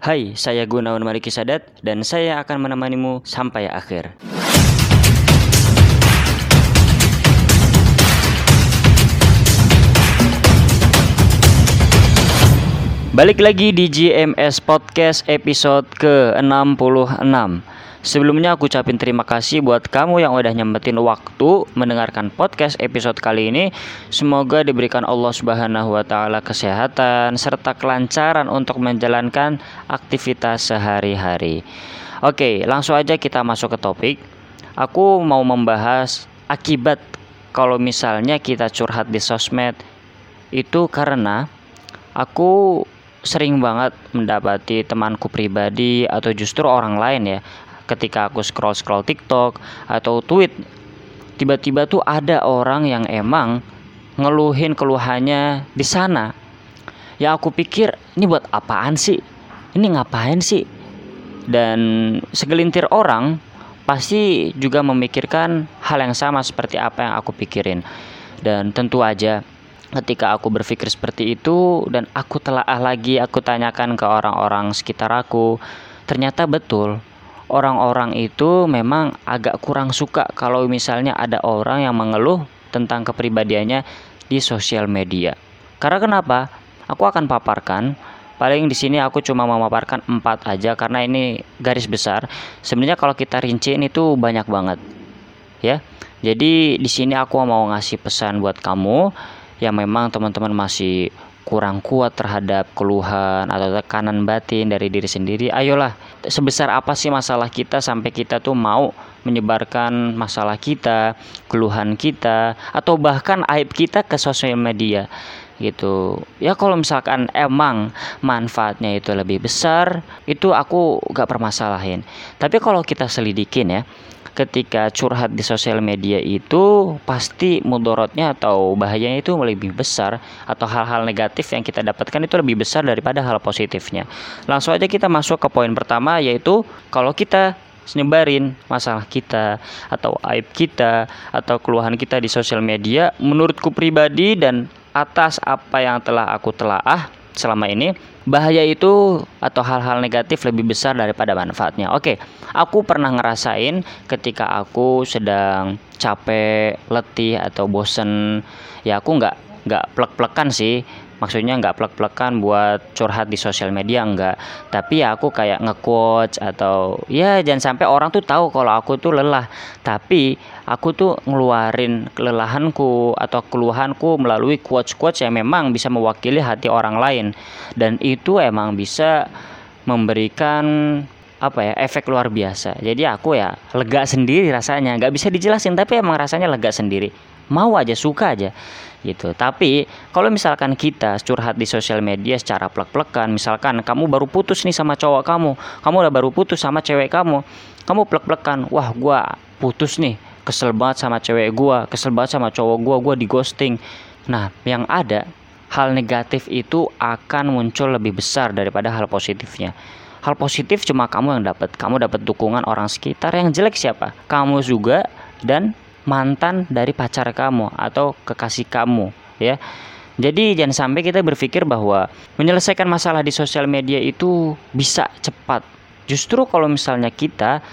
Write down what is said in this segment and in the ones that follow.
Hai, saya Gunawan Mariki Sadat dan saya akan menemanimu sampai akhir. Balik lagi di GMS Podcast episode ke-66. Sebelumnya aku ucapin terima kasih buat kamu yang udah nyempetin waktu mendengarkan podcast episode kali ini. Semoga diberikan Allah Subhanahu wa taala kesehatan serta kelancaran untuk menjalankan aktivitas sehari-hari. Oke, langsung aja kita masuk ke topik. Aku mau membahas akibat kalau misalnya kita curhat di sosmed itu karena aku sering banget mendapati temanku pribadi atau justru orang lain ya ketika aku scroll scroll TikTok atau tweet tiba-tiba tuh ada orang yang emang ngeluhin keluhannya di sana. Ya aku pikir ini buat apaan sih? Ini ngapain sih? Dan segelintir orang pasti juga memikirkan hal yang sama seperti apa yang aku pikirin. Dan tentu aja ketika aku berpikir seperti itu dan aku telaah lagi aku tanyakan ke orang-orang sekitar aku ternyata betul orang-orang itu memang agak kurang suka kalau misalnya ada orang yang mengeluh tentang kepribadiannya di sosial media. Karena kenapa? Aku akan paparkan. Paling di sini aku cuma memaparkan empat aja karena ini garis besar. Sebenarnya kalau kita rinciin itu banyak banget, ya. Jadi di sini aku mau ngasih pesan buat kamu yang memang teman-teman masih kurang kuat terhadap keluhan atau tekanan batin dari diri sendiri, ayolah sebesar apa sih masalah kita sampai kita tuh mau menyebarkan masalah kita, keluhan kita, atau bahkan aib kita ke sosial media gitu. Ya kalau misalkan emang manfaatnya itu lebih besar, itu aku gak permasalahin. Tapi kalau kita selidikin ya, ketika curhat di sosial media itu pasti mudorotnya atau bahayanya itu lebih besar atau hal-hal negatif yang kita dapatkan itu lebih besar daripada hal positifnya. Langsung aja kita masuk ke poin pertama yaitu kalau kita nyebarin masalah kita atau aib kita atau keluhan kita di sosial media menurutku pribadi dan atas apa yang telah aku telaah selama ini bahaya itu atau hal-hal negatif lebih besar daripada manfaatnya. Oke, aku pernah ngerasain ketika aku sedang capek, letih atau bosen, ya aku nggak nggak plek-plekan sih maksudnya nggak plek-plekan buat curhat di sosial media enggak tapi ya aku kayak nge-quotes atau ya jangan sampai orang tuh tahu kalau aku tuh lelah. Tapi aku tuh ngeluarin kelelahanku atau keluhanku melalui quotes-quotes yang memang bisa mewakili hati orang lain. Dan itu emang bisa memberikan apa ya efek luar biasa. Jadi aku ya lega sendiri rasanya. Nggak bisa dijelasin tapi emang rasanya lega sendiri. Mau aja suka aja gitu. Tapi kalau misalkan kita curhat di sosial media secara plek-plekan misalkan kamu baru putus nih sama cowok kamu kamu udah baru putus sama cewek kamu kamu plek-plekan wah gua putus nih kesel banget sama cewek gua kesel banget sama cowok gua gua di ghosting. Nah yang ada hal negatif itu akan muncul lebih besar daripada hal positifnya. Hal positif cuma kamu yang dapat kamu dapat dukungan orang sekitar yang jelek siapa? Kamu juga dan mantan dari pacar kamu atau kekasih kamu ya. Jadi jangan sampai kita berpikir bahwa menyelesaikan masalah di sosial media itu bisa cepat. Justru kalau misalnya kita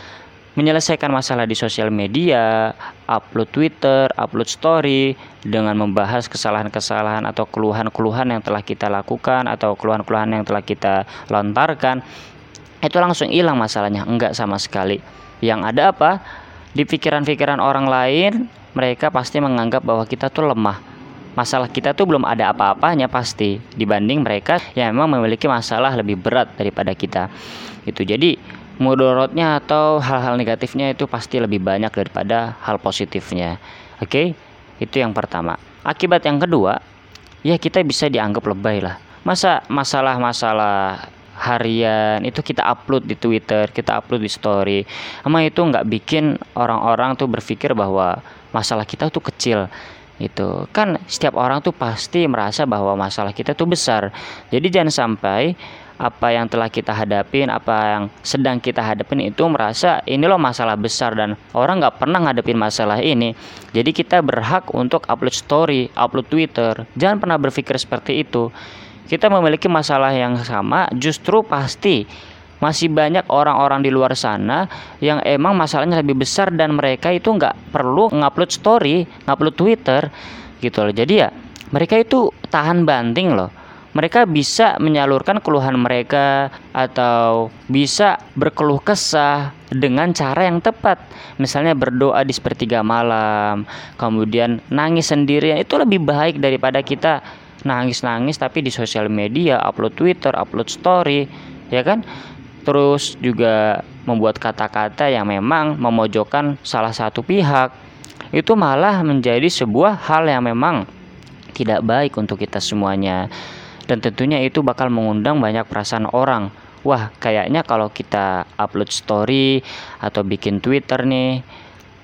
menyelesaikan masalah di sosial media, upload Twitter, upload story dengan membahas kesalahan-kesalahan atau keluhan-keluhan yang telah kita lakukan atau keluhan-keluhan yang telah kita lontarkan, itu langsung hilang masalahnya. Enggak sama sekali. Yang ada apa? Di pikiran-pikiran orang lain mereka pasti menganggap bahwa kita tuh lemah. Masalah kita tuh belum ada apa-apanya pasti dibanding mereka yang memang memiliki masalah lebih berat daripada kita. Itu jadi mudorotnya atau hal-hal negatifnya itu pasti lebih banyak daripada hal positifnya. Oke? Itu yang pertama. Akibat yang kedua ya kita bisa dianggap lebay lah. Masa masalah-masalah harian itu kita upload di Twitter, kita upload di story. Emang itu nggak bikin orang-orang tuh berpikir bahwa masalah kita tuh kecil itu kan setiap orang tuh pasti merasa bahwa masalah kita tuh besar. Jadi jangan sampai apa yang telah kita hadapin apa yang sedang kita hadapin itu merasa ini loh masalah besar dan orang nggak pernah ngadepin masalah ini. Jadi kita berhak untuk upload story upload twitter. Jangan pernah berpikir seperti itu kita memiliki masalah yang sama, justru pasti masih banyak orang-orang di luar sana yang emang masalahnya lebih besar dan mereka itu nggak perlu ngupload story, ngupload Twitter gitu loh. Jadi ya mereka itu tahan banting loh. Mereka bisa menyalurkan keluhan mereka atau bisa berkeluh kesah dengan cara yang tepat. Misalnya berdoa di sepertiga malam, kemudian nangis sendirian itu lebih baik daripada kita nangis-nangis tapi di sosial media, upload Twitter, upload story, ya kan? terus juga membuat kata-kata yang memang memojokkan salah satu pihak. Itu malah menjadi sebuah hal yang memang tidak baik untuk kita semuanya. Dan tentunya itu bakal mengundang banyak perasaan orang. Wah kayaknya kalau kita upload story atau bikin Twitter nih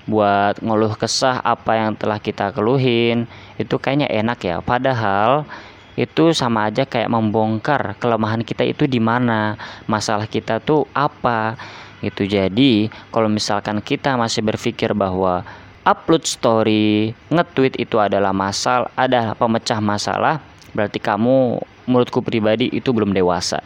buat ngeluh kesah apa yang telah kita keluhin itu kayaknya enak ya padahal itu sama aja kayak membongkar kelemahan kita itu di mana, masalah kita tuh apa. Itu jadi kalau misalkan kita masih berpikir bahwa upload story, nge-tweet itu adalah masalah, ada pemecah masalah, berarti kamu menurutku pribadi itu belum dewasa.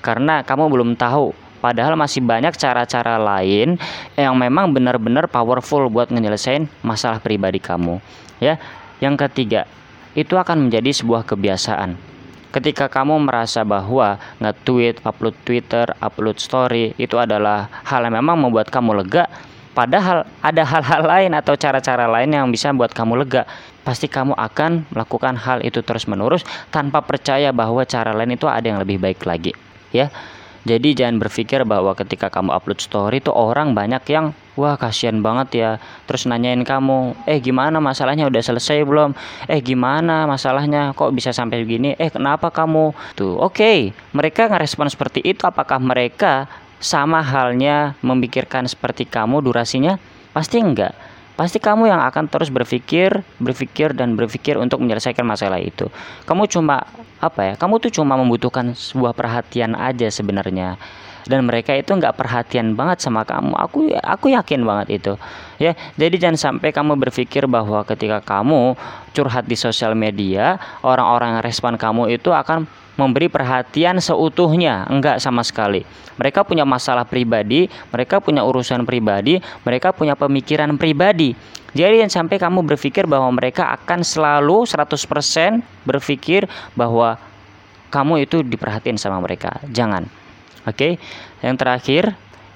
Karena kamu belum tahu Padahal masih banyak cara-cara lain yang memang benar-benar powerful buat nyelesain masalah pribadi kamu. Ya, yang ketiga, itu akan menjadi sebuah kebiasaan. Ketika kamu merasa bahwa nge-tweet, upload Twitter, upload story itu adalah hal yang memang membuat kamu lega, padahal ada hal-hal lain atau cara-cara lain yang bisa membuat kamu lega, pasti kamu akan melakukan hal itu terus-menerus tanpa percaya bahwa cara lain itu ada yang lebih baik lagi, ya. Jadi jangan berpikir bahwa ketika kamu upload story itu orang banyak yang wah kasihan banget ya. Terus nanyain kamu, "Eh gimana masalahnya udah selesai belum? Eh gimana masalahnya kok bisa sampai begini? Eh kenapa kamu?" Tuh, oke. Okay. Mereka ngerespon seperti itu apakah mereka sama halnya memikirkan seperti kamu durasinya? Pasti enggak pasti kamu yang akan terus berpikir, berpikir dan berpikir untuk menyelesaikan masalah itu. Kamu cuma apa ya? Kamu tuh cuma membutuhkan sebuah perhatian aja sebenarnya. Dan mereka itu nggak perhatian banget sama kamu. Aku aku yakin banget itu. Ya, jadi jangan sampai kamu berpikir bahwa ketika kamu curhat di sosial media, orang-orang yang respon kamu itu akan memberi perhatian seutuhnya, enggak sama sekali. Mereka punya masalah pribadi, mereka punya urusan pribadi, mereka punya pemikiran pribadi. Jadi yang sampai kamu berpikir bahwa mereka akan selalu 100% berpikir bahwa kamu itu diperhatiin sama mereka. Jangan. Oke. Yang terakhir,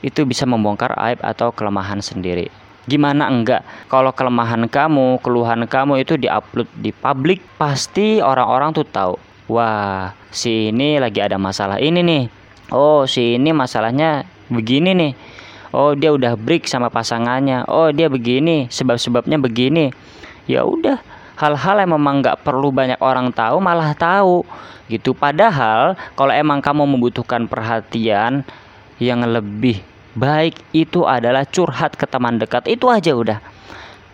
itu bisa membongkar aib atau kelemahan sendiri. Gimana enggak? Kalau kelemahan kamu, keluhan kamu itu diupload di publik, pasti orang-orang tuh tahu. Wah si ini lagi ada masalah ini nih. Oh si ini masalahnya begini nih. Oh dia udah break sama pasangannya. Oh dia begini sebab-sebabnya begini. Ya udah hal-hal yang memang nggak perlu banyak orang tahu malah tahu. Gitu. Padahal kalau emang kamu membutuhkan perhatian yang lebih baik itu adalah curhat ke teman dekat itu aja udah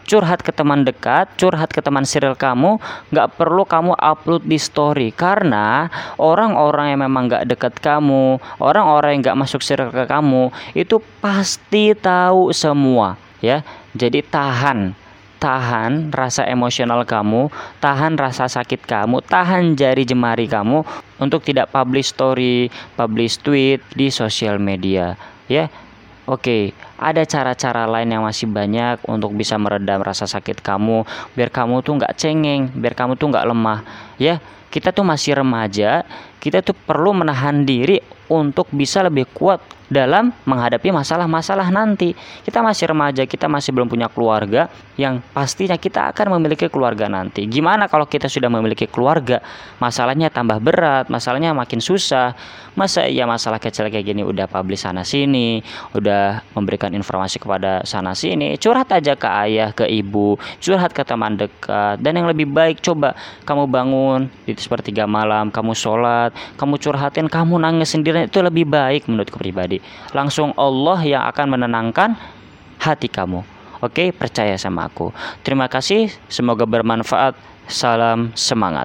curhat ke teman dekat, curhat ke teman serial kamu, nggak perlu kamu upload di story karena orang-orang yang memang nggak dekat kamu, orang-orang yang nggak masuk serial ke kamu itu pasti tahu semua, ya. Jadi tahan, tahan rasa emosional kamu, tahan rasa sakit kamu, tahan jari jemari kamu untuk tidak publish story, publish tweet di sosial media, ya. Oke, ada cara-cara lain yang masih banyak untuk bisa meredam rasa sakit kamu, biar kamu tuh nggak cengeng, biar kamu tuh nggak lemah. Ya, kita tuh masih remaja, kita tuh perlu menahan diri untuk bisa lebih kuat dalam menghadapi masalah-masalah nanti. Kita masih remaja, kita masih belum punya keluarga yang pastinya kita akan memiliki keluarga nanti. Gimana kalau kita sudah memiliki keluarga, masalahnya tambah berat, masalahnya makin susah. Masa ya masalah kecil kayak gini udah publish sana sini, udah memberikan informasi kepada sana sini, curhat aja ke ayah, ke ibu, curhat ke teman dekat. Dan yang lebih baik coba kamu bangun di sepertiga malam, kamu sholat, kamu curhatin, kamu nangis itu lebih baik menurutku pribadi langsung Allah yang akan menenangkan hati kamu. Oke, percaya sama aku. Terima kasih, semoga bermanfaat. Salam semangat.